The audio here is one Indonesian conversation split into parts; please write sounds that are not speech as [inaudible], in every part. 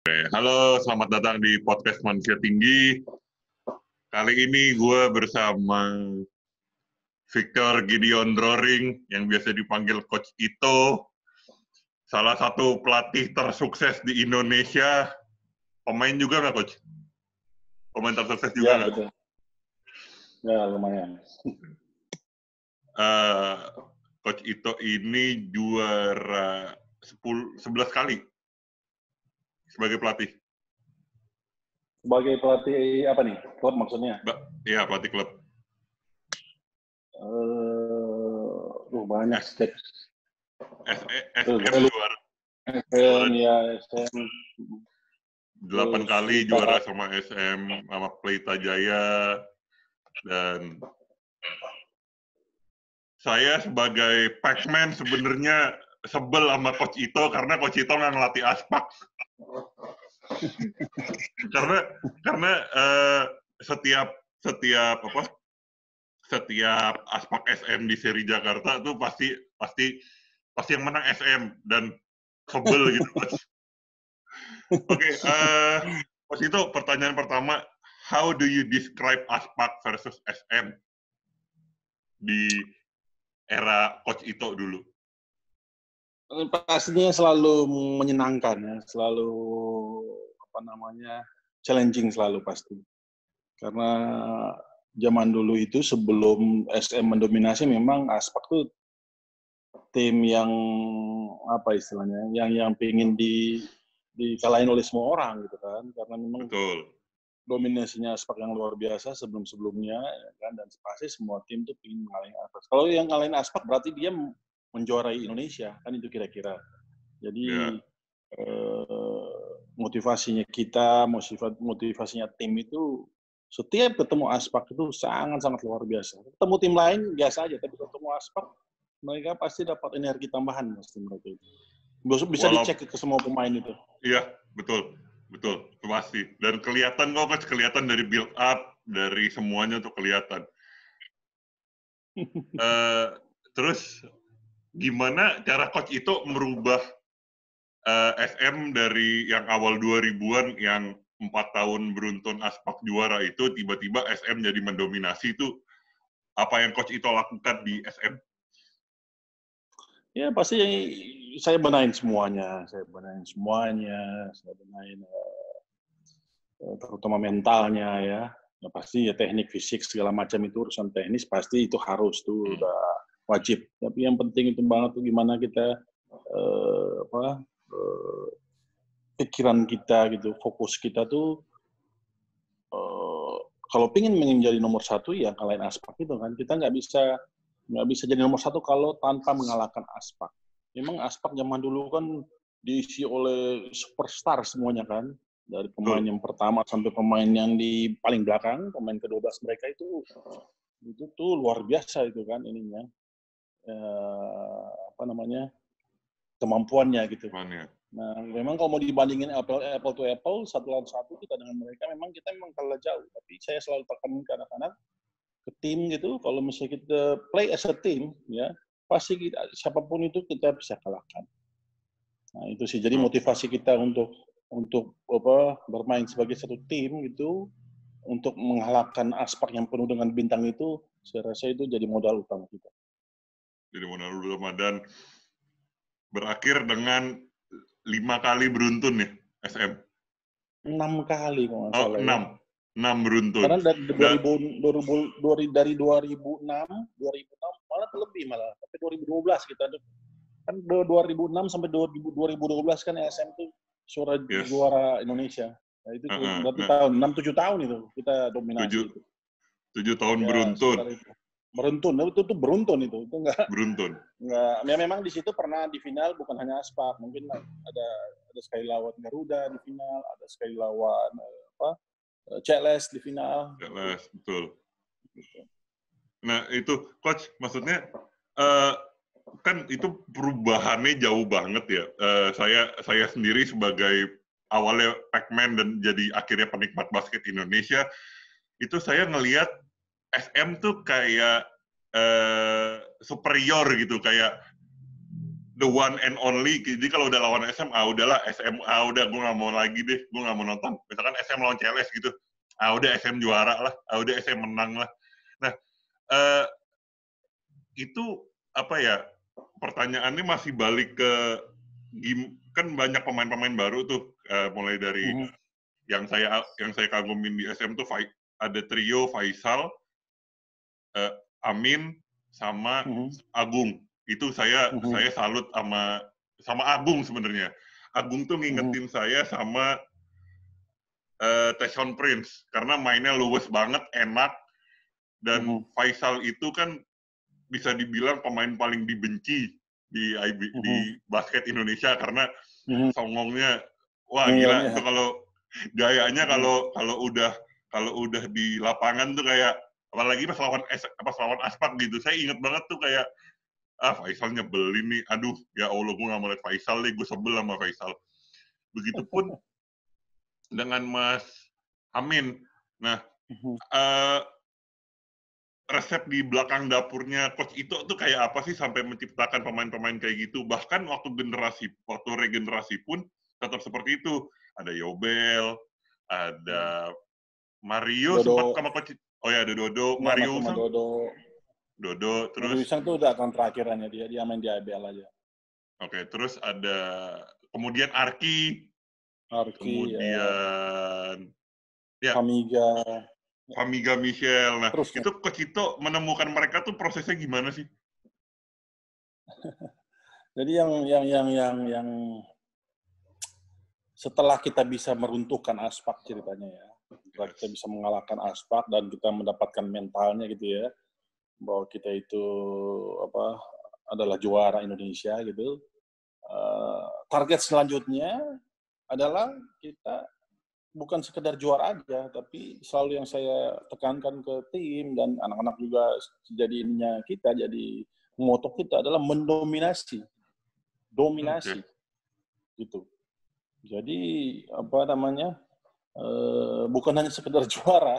Oke, halo, selamat datang di podcast Manusia Tinggi. Kali ini gue bersama Victor Gideon Droring, yang biasa dipanggil Coach Ito, salah satu pelatih tersukses di Indonesia. Pemain juga nggak, Coach? Pemain tersukses juga Ya, nggak? betul. Ya, lumayan. Eh, Coach Ito ini juara 10, 11 kali sebagai pelatih. Sebagai pelatih apa nih? Klub maksudnya? Ba- Iya, pelatih klub. Eh, uh, banyak step. SM lupa. juara SM, ya, SM. 8 Terus kali juara sama SM, sama Pelita Jaya, dan saya sebagai Pac-Man sebenarnya sebel sama Coach Ito karena Coach Ito nggak ngelatih aspak. [laughs] karena karena eh, setiap setiap apa setiap aspak SM di seri Jakarta tuh pasti pasti pasti yang menang SM dan sebel gitu [laughs] Coach. Oke, eh Coach Ito pertanyaan pertama, how do you describe aspak versus SM di era Coach Ito dulu? Pastinya selalu menyenangkan ya, selalu apa namanya challenging selalu pasti. Karena zaman dulu itu sebelum SM mendominasi memang Aspak tuh tim yang apa istilahnya, yang yang pengen di dikalahin oleh semua orang gitu kan, karena memang Betul. dominasinya Aspak yang luar biasa sebelum-sebelumnya ya kan dan pasti semua tim tuh ingin ngalahin Aspak. Kalau yang ngalahin Aspak berarti dia menjuarai Indonesia kan itu kira-kira. Jadi Ya. eh, motivasinya kita, motiva- motivasinya tim itu setiap ketemu Aspak itu sangat-sangat luar biasa. Ketemu tim lain biasa aja, tapi ketemu Aspak mereka pasti dapat energi tambahan pasti mereka itu. Bisa Walau- dicek ke semua pemain itu. Iya, betul. Betul, pasti. Dan kelihatan kok, Coach, kelihatan dari build up, dari semuanya tuh kelihatan. [laughs] Eh, terus, gimana cara Coach itu merubah eh, SM dari yang awal 2000-an, yang empat tahun beruntun aspak juara itu, tiba-tiba SM jadi mendominasi itu, apa yang Coach Ito lakukan di SM? Ya pasti saya benahin semuanya, saya benahin semuanya, saya benahin eh, eh, terutama mentalnya ya. Ya pasti ya teknik fisik segala macam itu urusan teknis pasti itu harus tuh Hmm. udah wajib. Tapi yang penting itu banget tuh gimana kita eh, apa eh, pikiran kita gitu, fokus kita tuh eh, kalau pingin menjadi nomor satu ya kalahin aspak itu kan kita nggak bisa nggak bisa jadi nomor satu kalau tanpa mengalahkan aspak. Memang aspak zaman dulu kan diisi oleh superstar semuanya kan dari pemain yang pertama sampai pemain yang di paling belakang pemain ke-12 mereka itu itu tuh luar biasa itu kan ininya apa namanya kemampuannya gitu. Nah, memang kalau mau dibandingin apple, apple to apple, satu lawan satu kita dengan mereka, memang kita memang kalah jauh. Tapi saya selalu tekan ke anak-anak, ke tim gitu, kalau misalnya kita play as a team, ya pasti kita, siapa pun itu kita bisa kalahkan. Nah, itu sih. Jadi motivasi kita untuk untuk apa bermain sebagai satu tim gitu, untuk mengalahkan aspak yang penuh dengan bintang itu, saya rasa itu jadi modal utama kita. Jadi modal utama dan berakhir dengan lima kali beruntun nih SM. Enam kali kalau Oh, ya. enam. Enam beruntun. Karena dari Dan- 2000, 2000, dari 2006, 2006 malah lebih malah. Tapi 2012 kita tuh kan 2006 sampai 2000, 2012 kan SM tuh suara Yes. juara Indonesia. Nah, itu tuh Uh-uh, berarti uh. tahun 6 7 tahun itu kita dominasi Tujuh itu. Tujuh tahun Ya, beruntun. Itu. Beruntun, Nah, itu tuh beruntun itu. Itu enggak Beruntun. enggak ya memang di situ pernah di final bukan hanya Aspak, mungkin ada ada sekali lawan Garuda di final, ada sekali lawan eh, apa? eh, CLS di final. Jelas, betul. Nah, itu coach maksudnya eh, kan itu perubahannya jauh banget ya. Eh, saya saya sendiri sebagai awalnya Pac-Man dan jadi akhirnya penikmat basket Indonesia itu saya ngelihat SM tuh kayak eh, superior gitu kayak the one and only. Jadi kalau udah lawan SM, ah udahlah SM, ah udah gue nggak mau lagi deh, gue nggak mau nonton. Misalkan SM lawan CLS gitu, ah udah SM juara lah, ah udah SM menang lah. Nah, uh, itu apa ya? Pertanyaannya masih balik ke game, kan banyak pemain-pemain baru tuh, uh, mulai dari mm -hmm. yang saya yang saya kagumin di SM tuh ada trio Faisal, uh, Amin, sama -hmm. Agung itu saya uh-huh. saya salut sama sama Agung sebenarnya. Agung tuh ngingetin uh-huh. saya sama uh, Tyson Prince karena mainnya luwes banget, enak dan uh-huh. Faisal itu kan bisa dibilang pemain paling dibenci di IB, uh-huh. di basket Indonesia karena uh-huh. songongnya wah uh-huh. gila itu kalau gayanya kalau kalau udah kalau udah di lapangan tuh kayak apalagi pas lawan pas lawan Aspak gitu saya inget banget tuh kayak ah Faisal nyebelin nih, aduh ya Allah gue gak mau lihat Faisal nih, gue sebel sama Faisal. Begitupun [laughs] dengan Mas Amin. Nah, uh, resep di belakang dapurnya Coach Ito tuh kayak apa sih sampai menciptakan pemain-pemain kayak gitu? Bahkan waktu generasi, waktu regenerasi pun tetap seperti itu. Ada Yobel, ada Mario Dodo. sempat sama Coach Oh ya, ada Dodo, Mario. Sama Dodo. Dodo terus Wisang tuh udah tahun terakhirannya dia dia main di IBL aja. Oke, okay, terus ada kemudian Arki. Arki. Kemudian ya. Famiga. Famiga Michelle. Nah, terus, itu ke Cito menemukan mereka tuh prosesnya gimana sih? [laughs] Jadi yang yang yang yang yang setelah kita bisa meruntuhkan aspak ceritanya ya, setelah kita bisa mengalahkan aspak dan kita mendapatkan mentalnya gitu ya, bahwa kita itu apa adalah juara Indonesia gitu. Uh, target selanjutnya adalah kita bukan sekedar juara aja, tapi selalu yang saya tekankan ke tim dan anak-anak juga jadi ininya kita, jadi moto kita adalah mendominasi, dominasi, okay. gitu. Jadi apa namanya, uh, bukan hanya sekedar [laughs] juara.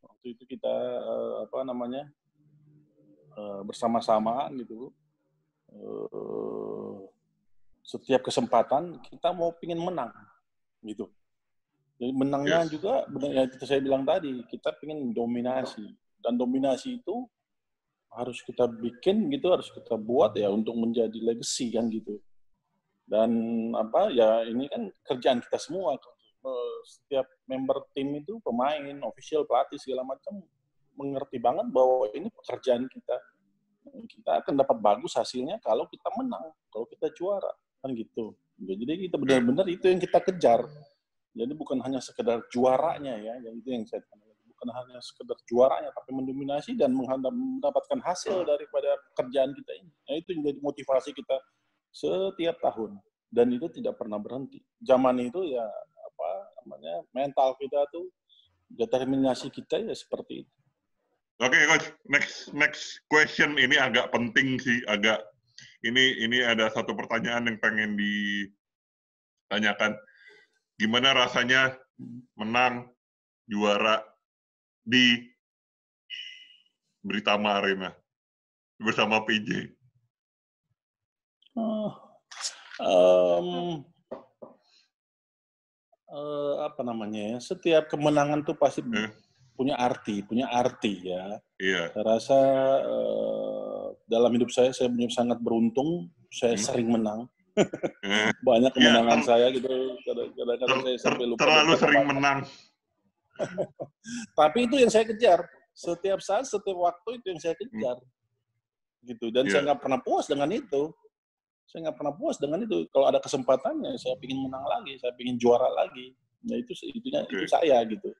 Waktu itu kita uh, apa namanya Eh, bersama-sama gitu. Uh, setiap kesempatan kita mau pingin menang gitu. Jadi menangnya yes. juga benar ya itu saya bilang tadi kita pingin dominasi dan dominasi itu harus kita bikin gitu harus kita buat ya untuk menjadi legacy kan gitu. Dan apa ya ini kan kerjaan kita semua eh, setiap member tim itu pemain, official, pelatih segala macam mengerti banget bahwa ini pekerjaan kita. Kita akan dapat bagus hasilnya kalau kita menang, kalau kita juara, kan gitu. Jadi kita benar-benar itu yang kita kejar. Jadi bukan hanya sekedar juaranya ya, yang itu yang saya bukan hanya sekedar juaranya, tapi mendominasi dan mendapatkan hasil daripada pekerjaan kita ini. Nah, itu menjadi motivasi kita setiap tahun dan itu tidak pernah berhenti. Zaman itu ya namanya mental kita tuh determinasi kita ya seperti itu. Oke, okay, coach. Next next question ini agak penting sih, agak ini ini ada satu pertanyaan yang pengen ditanyakan. Gimana rasanya menang juara di Britama Arena bersama PJ? Oh, um, uh, apa namanya ya? Setiap kemenangan tuh pasti eh punya arti, punya arti ya. Iya. Saya rasa uh, dalam hidup saya saya punya sangat beruntung, saya hmm. sering menang. Eh. [laughs] Banyak iya, kemenangan ya, saya gitu. Kadang-kadang saya sampai lupa. Terlalu sering menang. [laughs] Tapi itu yang saya kejar. Setiap saat, setiap waktu itu yang saya kejar. Hmm. Gitu. Dan yeah. saya nggak pernah puas dengan itu. Saya nggak pernah puas dengan itu. Kalau ada kesempatannya, saya ingin menang lagi, saya ingin juara lagi. Nah itu itunya okay. itu saya gitu.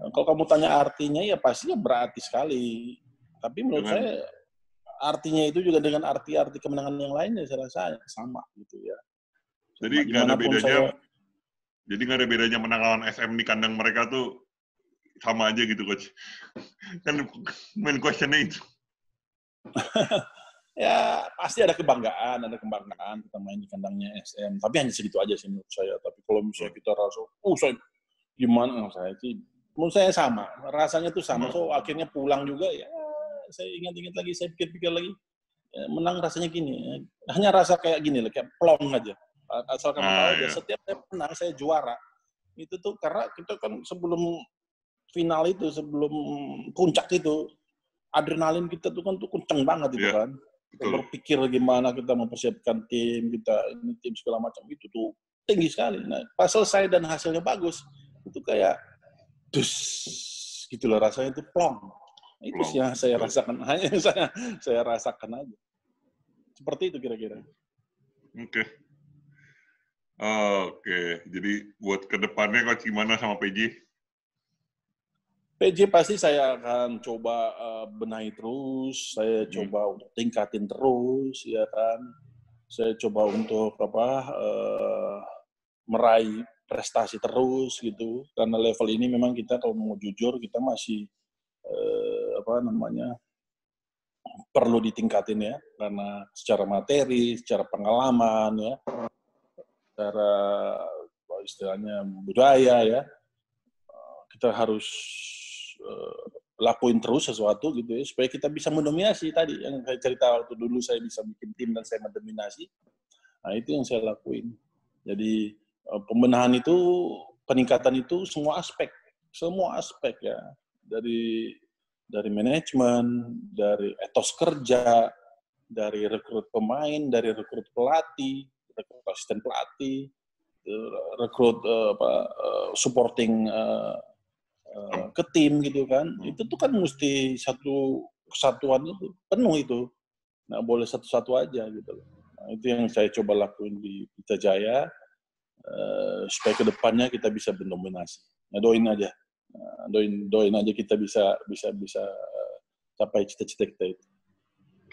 Kalau kamu tanya artinya ya pastinya berarti sekali. Tapi menurut dengan, saya artinya itu juga dengan arti-arti kemenangan yang lainnya saya rasa sama gitu ya. Jadi nggak ada bedanya. Saya, jadi nggak ada bedanya menang lawan SM di kandang mereka tuh sama aja gitu coach. [laughs] kan main questionnya itu. [laughs] ya pasti ada kebanggaan, ada kebanggaan kita main di kandangnya SM. Tapi hanya segitu aja sih menurut saya. Tapi kalau misalnya kita rasa, oh saya gimana saya sih menurut saya sama rasanya tuh sama so akhirnya pulang juga ya saya ingat-ingat lagi saya pikir-pikir lagi ya, menang rasanya gini, ya. hanya rasa kayak gini lah, kayak plong aja. Asal kamu Ah, tahu aja, iya. setiap saya menang saya juara. Itu tuh karena kita kan sebelum final itu, sebelum puncak itu, adrenalin kita tuh kan tuh kenceng banget itu Iya, kan. Kita betul. berpikir gimana kita mempersiapkan tim, kita ini tim segala macam itu tuh tinggi sekali. Nah, pas selesai dan hasilnya bagus, itu kayak dus gitu loh rasanya itu plong. Nah, Itu sih yang saya rasakan, [laughs] hanya saya saya rasakan aja. Seperti itu kira-kira. Oke. Oke, jadi buat ke depannya coach gimana sama PJ? PJ pasti saya akan coba eh, benahi terus, saya Hmm. coba untuk tingkatin terus, ya kan. Saya coba untuk apa eh, meraih prestasi terus gitu. Karena level ini memang kita kalau mau jujur kita masih eh, apa namanya perlu ditingkatin ya, karena secara materi, secara pengalaman ya, secara istilahnya budaya ya, kita harus eh, lakuin terus sesuatu gitu ya supaya kita bisa mendominasi tadi. Yang saya cerita waktu dulu saya bisa bikin tim dan saya mendominasi. Nah itu yang saya lakuin. Jadi eh, pembenahan itu peningkatan itu semua aspek. Semua aspek ya. Dari dari manajemen dari etos kerja dari rekrut pemain dari rekrut pelatih rekrut asisten pelatih eh, rekrut apa supporting eh, ke tim gitu kan itu tuh kan mesti satu kesatuan itu penuh itu. Nggak boleh satu-satu aja gitu loh. Nah, itu yang saya coba lakuin di Pita Jaya eh, supaya ke depannya kita bisa mendominasi nah, doain aja. Nah, doain doain aja kita bisa bisa bisa eh, capai cita-cita kita itu.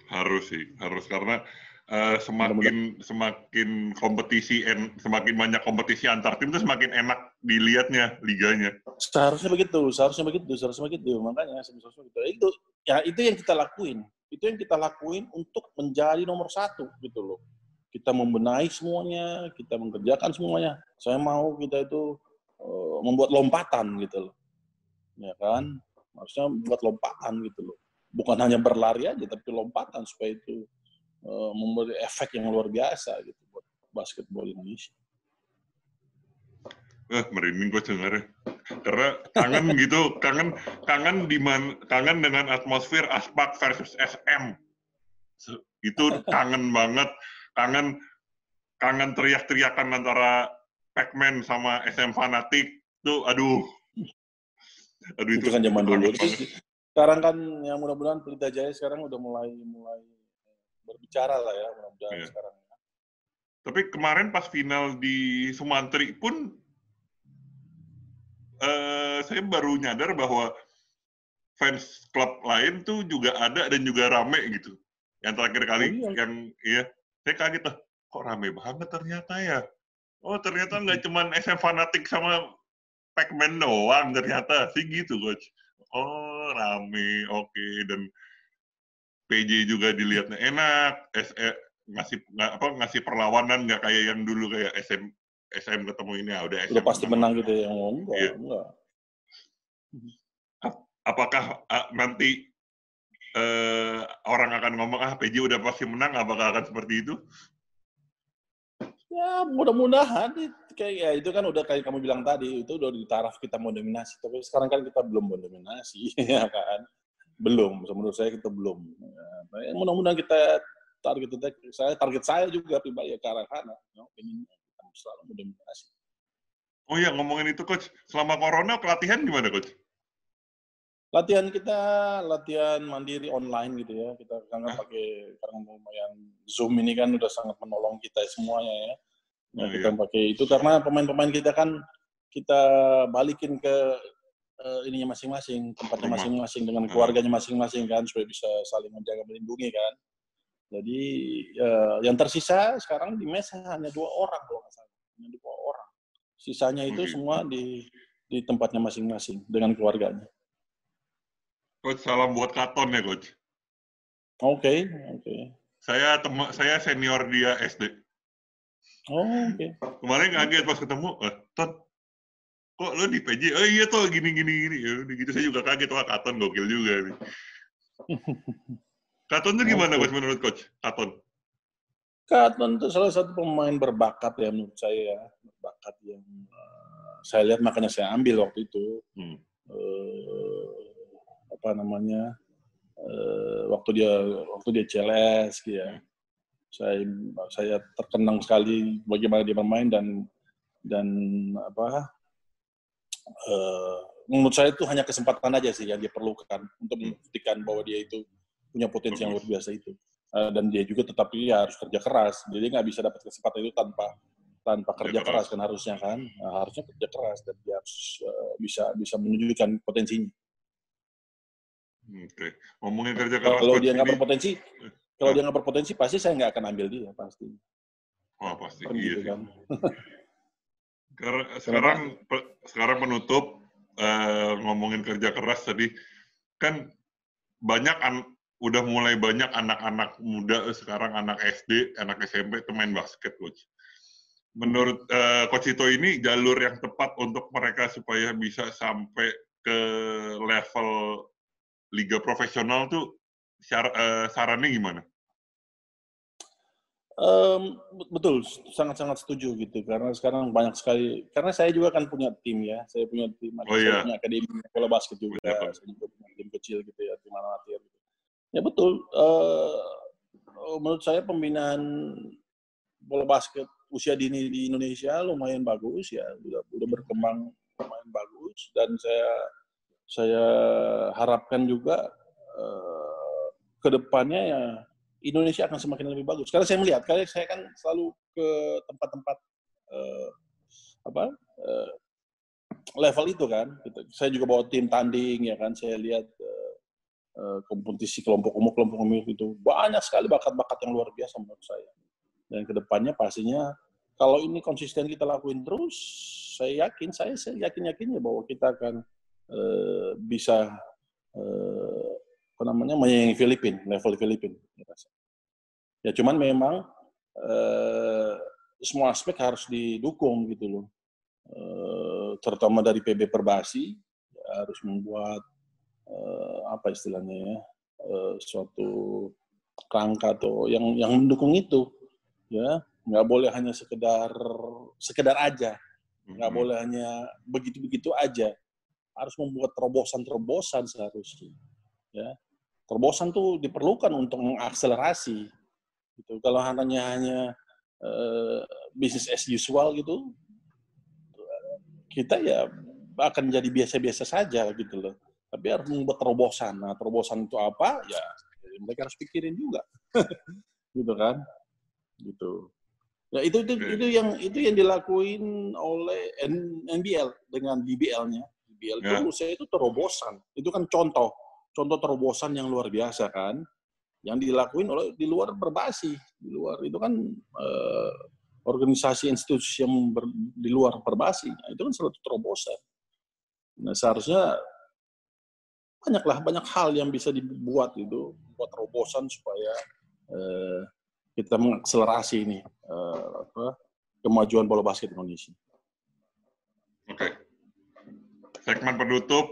Harus sih, harus. Karena eh, semakin semakin kompetisi en, semakin banyak kompetisi antar tim tuh semakin enak dilihatnya liganya. seharusnya begitu seharusnya begitu seharusnya begitu. Makanya seharusnya begitu itu ya itu yang kita lakuin. Itu yang kita lakuin untuk menjadi nomor satu gitu loh. Kita membenahi semuanya kita mengerjakan semuanya. Saya mau kita itu eh, membuat lompatan gitu loh. Ya kan? Harusnya buat lompatan gitu loh. Bukan hanya berlari aja tapi lompatan supaya itu eh, memberi efek yang luar biasa gitu buat basketball Indonesia Eh, merinding gue dengarnya. Karena kangen gitu, kangen kangen di man- kangen dengan atmosfer Aspak versus SM. Itu kangen banget, kangen kangen teriak-teriakan antara Pac-Man sama SM Fanatic tuh aduh. Aduh itu kan zaman dulu. sekarang kan yang mudah-mudahan Pelita Jaya sekarang udah mulai mulai berbicara lah ya mudah-mudahan Iya. sekarang. Tapi kemarin pas final di Sumantri pun eh, saya baru nyadar bahwa fans klub lain tuh juga ada dan juga rame gitu. Yang terakhir kali Oh, iya. yang iya, saya kaget tuh, kok rame banget ternyata ya. Oh ternyata nggak cuman SM fanatik sama Pac-Man doang ternyata sih gitu coach. Oh rame, oke dan PJ juga dilihatnya enak, SE ngasih nggak apa ngasih perlawanan nggak kayak yang dulu kayak SM SM ketemu ini ya udah SM Udah pasti menang gitu ya. Oh, enggak, Iya. enggak. apakah ah, nanti eh, orang akan ngomong ah PJ udah pasti menang apakah akan seperti itu Ya mudah-mudahan kayak ya itu kan udah kayak kamu bilang tadi itu udah di taraf kita mau dominasi tapi sekarang kan kita belum mendominasi [laughs] ya kan belum menurut saya kita belum. Ya, nah, ya, mudah-mudahan kita target kita saya target saya juga pribadi ya ke arah sana. Ya, pengen kita selalu mendominasi oh ya ngomongin itu coach. Selama corona pelatihan gimana coach? Latihan kita latihan mandiri online gitu ya. Kita sekarang Hah? pakai sekarang lumayan zoom ini kan udah sangat menolong kita semuanya ya. Nah, Oh, kita pakai itu karena pemain-pemain kita kan kita balikin ke eh, ininya masing-masing tempatnya masing-masing dengan Hmm. keluarganya masing-masing kan supaya bisa saling menjaga melindungi kan. Jadi eh, yang tersisa sekarang di mes hanya dua orang kalau nggak salah hanya dua orang. Sisanya itu Oke. semua di di tempatnya masing-masing dengan keluarganya. Coach salam buat Katon ya coach. Oke oke. Saya tem saya senior dia SD oh oke. Kemarin kaget pas ketemu eh Ton kok lo di PJ oh iya tuh gini gini gini ya udah gitu saya juga kaget wah Katon gokil juga nih [laughs] Katon itu gimana coach menurut coach? Katon? Katon itu salah satu pemain berbakat ya menurut saya ya. Berbakat yang uh, saya lihat makanya saya ambil waktu itu. Hmm. Uh, apa namanya? Uh, waktu dia waktu dia CLS gitu ya. Saya saya terkenang sekali bagaimana dia bermain dan dan apa uh, menurut saya itu hanya kesempatan aja sih yang dia perlukan untuk membuktikan bahwa dia itu punya potensi yang luar biasa itu. Uh, dan dia juga tetap dia harus kerja keras. Jadi nggak bisa dapat kesempatan itu tanpa tanpa kerja keras. keras kan harusnya kan. Nah, harusnya kerja keras dan dia harus uh, bisa bisa menunjukkan potensinya. Oke, okay. ngomongin kerja keras. Kalau dia nggak berpotensi, kalau dia nggak berpotensi pasti saya nggak akan ambil dia pasti. Oh pasti, iya gitu kan. [laughs] sekarang sekarang menutup uh, ngomongin kerja keras tadi kan banyak an, udah mulai banyak anak-anak muda sekarang anak SD, anak SMP itu main basket coach. Menurut uh, coach Ito ini jalur yang tepat untuk mereka supaya bisa sampai ke level liga profesional tuh syar, uh, sarannya gimana? Um, betul, sangat-sangat setuju gitu karena sekarang banyak sekali karena saya juga kan punya tim ya, saya punya tim, oh, saya iya. punya akademi bola basket juga, iya. saya juga punya tim kecil gitu ya, tim latihan gitu. Ya betul, uh, menurut saya pembinaan bola basket usia dini di Indonesia lumayan bagus ya, udah udah berkembang lumayan bagus dan saya saya harapkan juga uh, ke depannya ya Indonesia akan semakin lebih bagus. Karena saya melihat, karena saya kan selalu ke tempat-tempat uh, apa uh, level itu kan. Gitu. Saya juga bawa tim tanding ya kan. Saya lihat uh, uh, kompetisi kelompok umum, kelompok umum itu banyak sekali bakat-bakat yang luar biasa menurut saya. Dan ke depannya pastinya kalau ini konsisten kita lakuin terus, saya yakin, saya, saya yakin yakinnya bahwa kita akan uh, bisa uh, apa namanya menyaingi Filipina, level Filipina. Ya cuman memang eh, semua aspek harus didukung gitu loh, eh, terutama dari PB Perbasi ya, harus membuat eh, apa istilahnya ya, eh, suatu kerangka atau yang yang mendukung itu, ya. Nggak boleh hanya sekedar sekedar aja, nggak mm-hmm. boleh hanya begitu-begitu aja, harus membuat terobosan-terobosan seharusnya, ya. Terobosan tuh diperlukan untuk mengakselerasi gitu. Kalau hanya hanya uh, bisnis as usual gitu kita ya akan jadi biasa-biasa saja gitu loh. Tapi harus membuat terobosan. Nah terobosan itu apa? Ya mereka harus pikirin juga. [laughs] Gitu kan? Gitu. Ya itu itu itu yang itu yang dilakuin oleh NBL dengan DBL-nya DBL ya. itu saya itu terobosan. Itu kan contoh. Contoh terobosan yang luar biasa kan yang dilakuin oleh di luar perbasi di luar itu kan eh, organisasi institusi yang ber, di luar perbasi nah, itu kan suatu terobosan nah seharusnya banyaklah banyak hal yang bisa dibuat itu buat terobosan supaya eh, kita mengakselerasi ini eh, apa, kemajuan bola basket Indonesia. Oke. Okay. Segmen penutup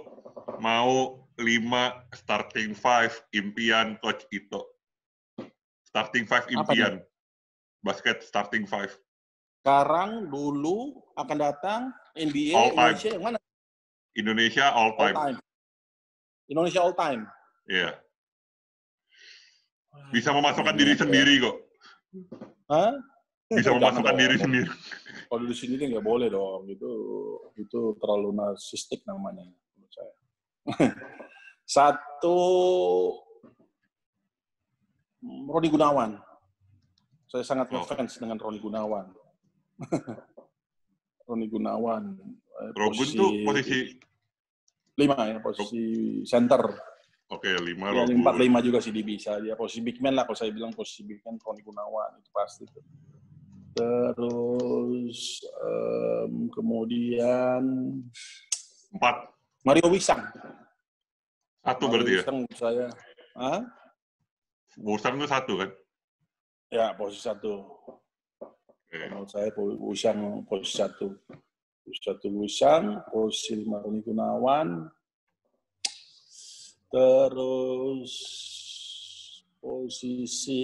mau lima starting five impian coach Ito. Starting five impian. Basket starting five. Sekarang, dulu, akan datang, NBA, all time. Indonesia yang mana? Indonesia all time. All time. Indonesia all time. Iya. Yeah. Bisa memasukkan diri sendiri kok. Hah? Bisa memasukkan diri sendiri. Kalau di sini nggak boleh dong. Itu itu terlalu narsistik namanya. [laughs] Satu Roni Gunawan. Saya sangat oh. ngefans dengan Roni Gunawan. [laughs] Roni Gunawan. Eh, Robin tuh posisi lima ya, posisi center. Oke, okay, lima. Ya, empat lima juga sih bisa. Dia posisi big man lah kalau saya bilang posisi big man Roni Gunawan itu pasti. Terus um, kemudian empat Mario Wisang. Satu berarti ya? saya. Hah? Wusang itu satu kan? Ya, posisi satu. Okay. Menurut saya Wusang posisi satu. Posisi satu Wusang, posisi lima Roni Gunawan, terus posisi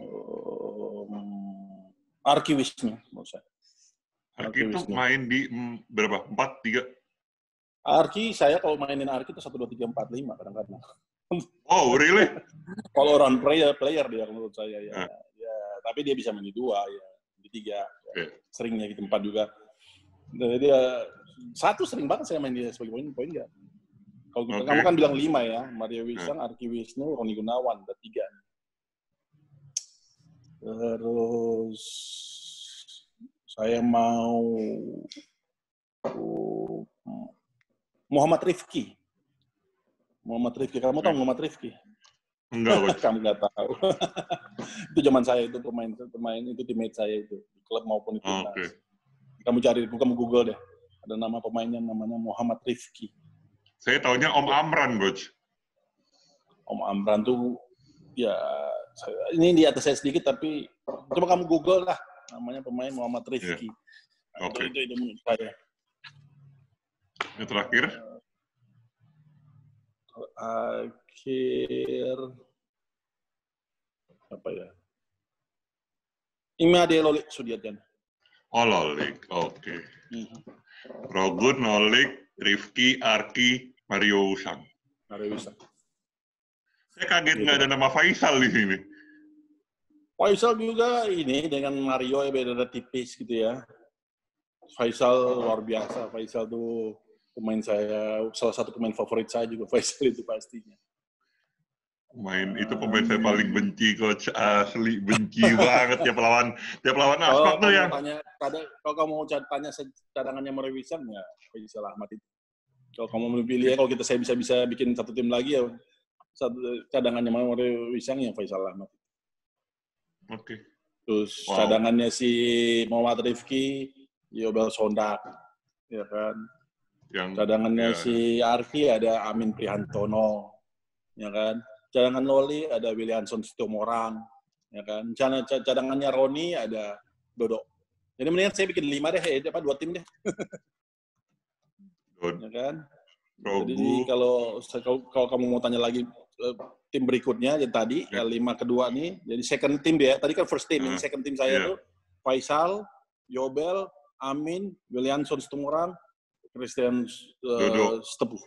um, Arki Wisnu menurut saya. Arki itu main di mm, berapa? Empat, tiga? Arki, saya kalau mainin Arki itu satu dua tiga empat lima kadang-kadang. [laughs] Oh, really? kalau orang player, player dia menurut saya ya. Uh. ya. Tapi dia bisa main di dua ya, di tiga. Okay. Seringnya di tempat juga. Jadi dia satu sering banget saya main dia sebagai poin poin enggak. Kalau okay. kamu kan bilang lima ya, Mario Wisang, uh. Arki Wisnu, Roni Gunawan, ada tiga. Terus saya mau uh, Muhammad Rifki. Muhammad Rifki. Kamu tahu Muhammad Rifki? Enggak, [laughs] Kamu nggak tahu. [laughs] itu zaman saya itu pemain pemain itu teammate saya itu di klub maupun di timnas. Okay. Kamu cari, kamu Google deh. Ada nama pemainnya namanya Muhammad Rifki. Saya tahunya Om Amran, Coach. Om Amran tuh ya ini di atas saya sedikit tapi coba kamu Google lah namanya pemain Muhammad Rifki. Yeah. Oke. Okay. Itu, itu, itu saya. Yang terakhir? Terakhir apa ya? Imade Lolik Sudiatjan. Oh Lolik, oke. Okay. Mm-hmm. Rogun, Lolik, Rifki, Arki, Mario Usang. Mario Usang. Saya kaget nggak ada nama Faisal di sini. Faisal juga ini dengan Mario ya beda tipis gitu ya. Faisal luar biasa. Faisal tuh pemain saya, salah satu pemain favorit saya juga [laughs] Faisal itu pastinya. Main itu pemain saya paling benci coach asli benci [laughs] banget tiap lawan tiap lawan Aspak tuh yang tanya kada, kalau kamu mau tanya cadangannya Merewisan ya Faisal Ahmad itu. Kalau kamu mau pilih ya kalau kita saya bisa bisa bikin satu tim lagi ya satu cadangannya Merewisan ya Faisal Ahmad. Oke. Okay. Terus wow. cadangannya si Muhammad Rifki, Yobel Sondak, ya kan yang cadangannya ya. si Arfi ada Amin Prihantono, ya kan. Cadangan Loli ada Williamson Sitomorang, ya kan. Cadangannya Roni ada Dodo. Jadi mendingan saya bikin lima deh, ya, apa dua tim deh. ya kan. Jadi kalau, kalau kalau kamu mau tanya lagi eh, tim berikutnya jadi tadi ya. lima kedua nih, jadi second team ya. Tadi kan first team, uh, ini second team saya yeah. tuh Faisal, Yobel, Amin, Williamson Sitomorang, Christian uh, Stepu.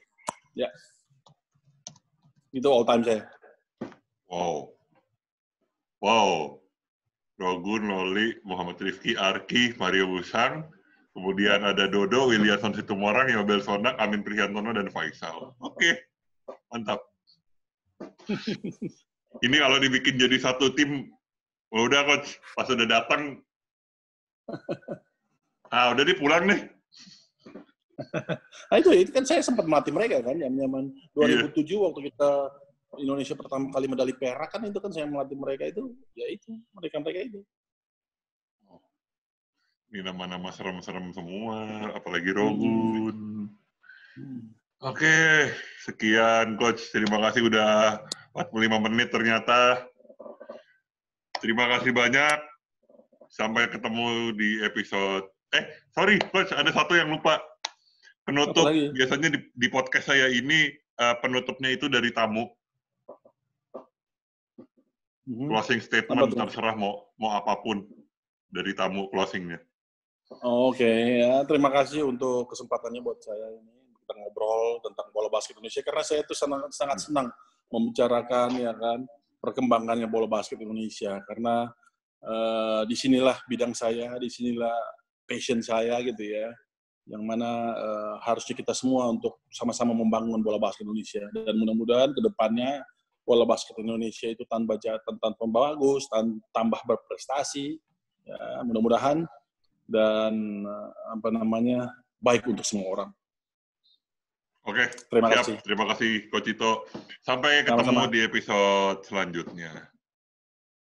Ya. Itu all time saya. Wow. Wow. Rogun, Loli, Muhammad Rifki, Arki, Mario Busang, kemudian ada Dodo, Williamson Situmorang, Yobel Sondak, Amin Prihantono, dan Faisal. Oke, okay. mantap. [laughs] Ini kalau dibikin jadi satu tim, oh udah coach, pas udah datang, [laughs] ah udah dipulang nih nah itu, itu kan saya sempat melatih mereka kan, yang nyaman 2007 yeah. waktu kita Indonesia pertama kali medali perak kan itu kan saya melatih mereka itu, ya itu mereka mereka itu. Ini nama-nama serem-serem semua, apalagi Rogun. Hmm. Oke, sekian coach. Terima kasih udah 45 menit ternyata. Terima kasih banyak. Sampai ketemu di episode. Eh, sorry coach, ada satu yang lupa penutup biasanya di, di podcast saya ini uh, penutupnya itu dari tamu hmm. closing statement terserah mau mau apa pun dari tamu closingnya oke okay. ya terima kasih untuk kesempatannya buat saya ini kita ngobrol tentang bola basket Indonesia karena saya itu sangat sangat senang membicarakan ya kan perkembangannya bola basket Indonesia. Karena uh, di sinilah bidang saya di sinilah passion saya gitu ya. Yang mana uh, harusnya kita semua untuk sama-sama membangun bola basket Indonesia. Dan mudah-mudahan ke depannya bola basket Indonesia itu tanpa jatan tanpa bagus tan tambah berprestasi ya mudah-mudahan dan uh, apa namanya baik untuk semua orang. Oke, terima siap. kasih. Terima kasih Coach. Sampai ketemu Sama -sama. di episode selanjutnya.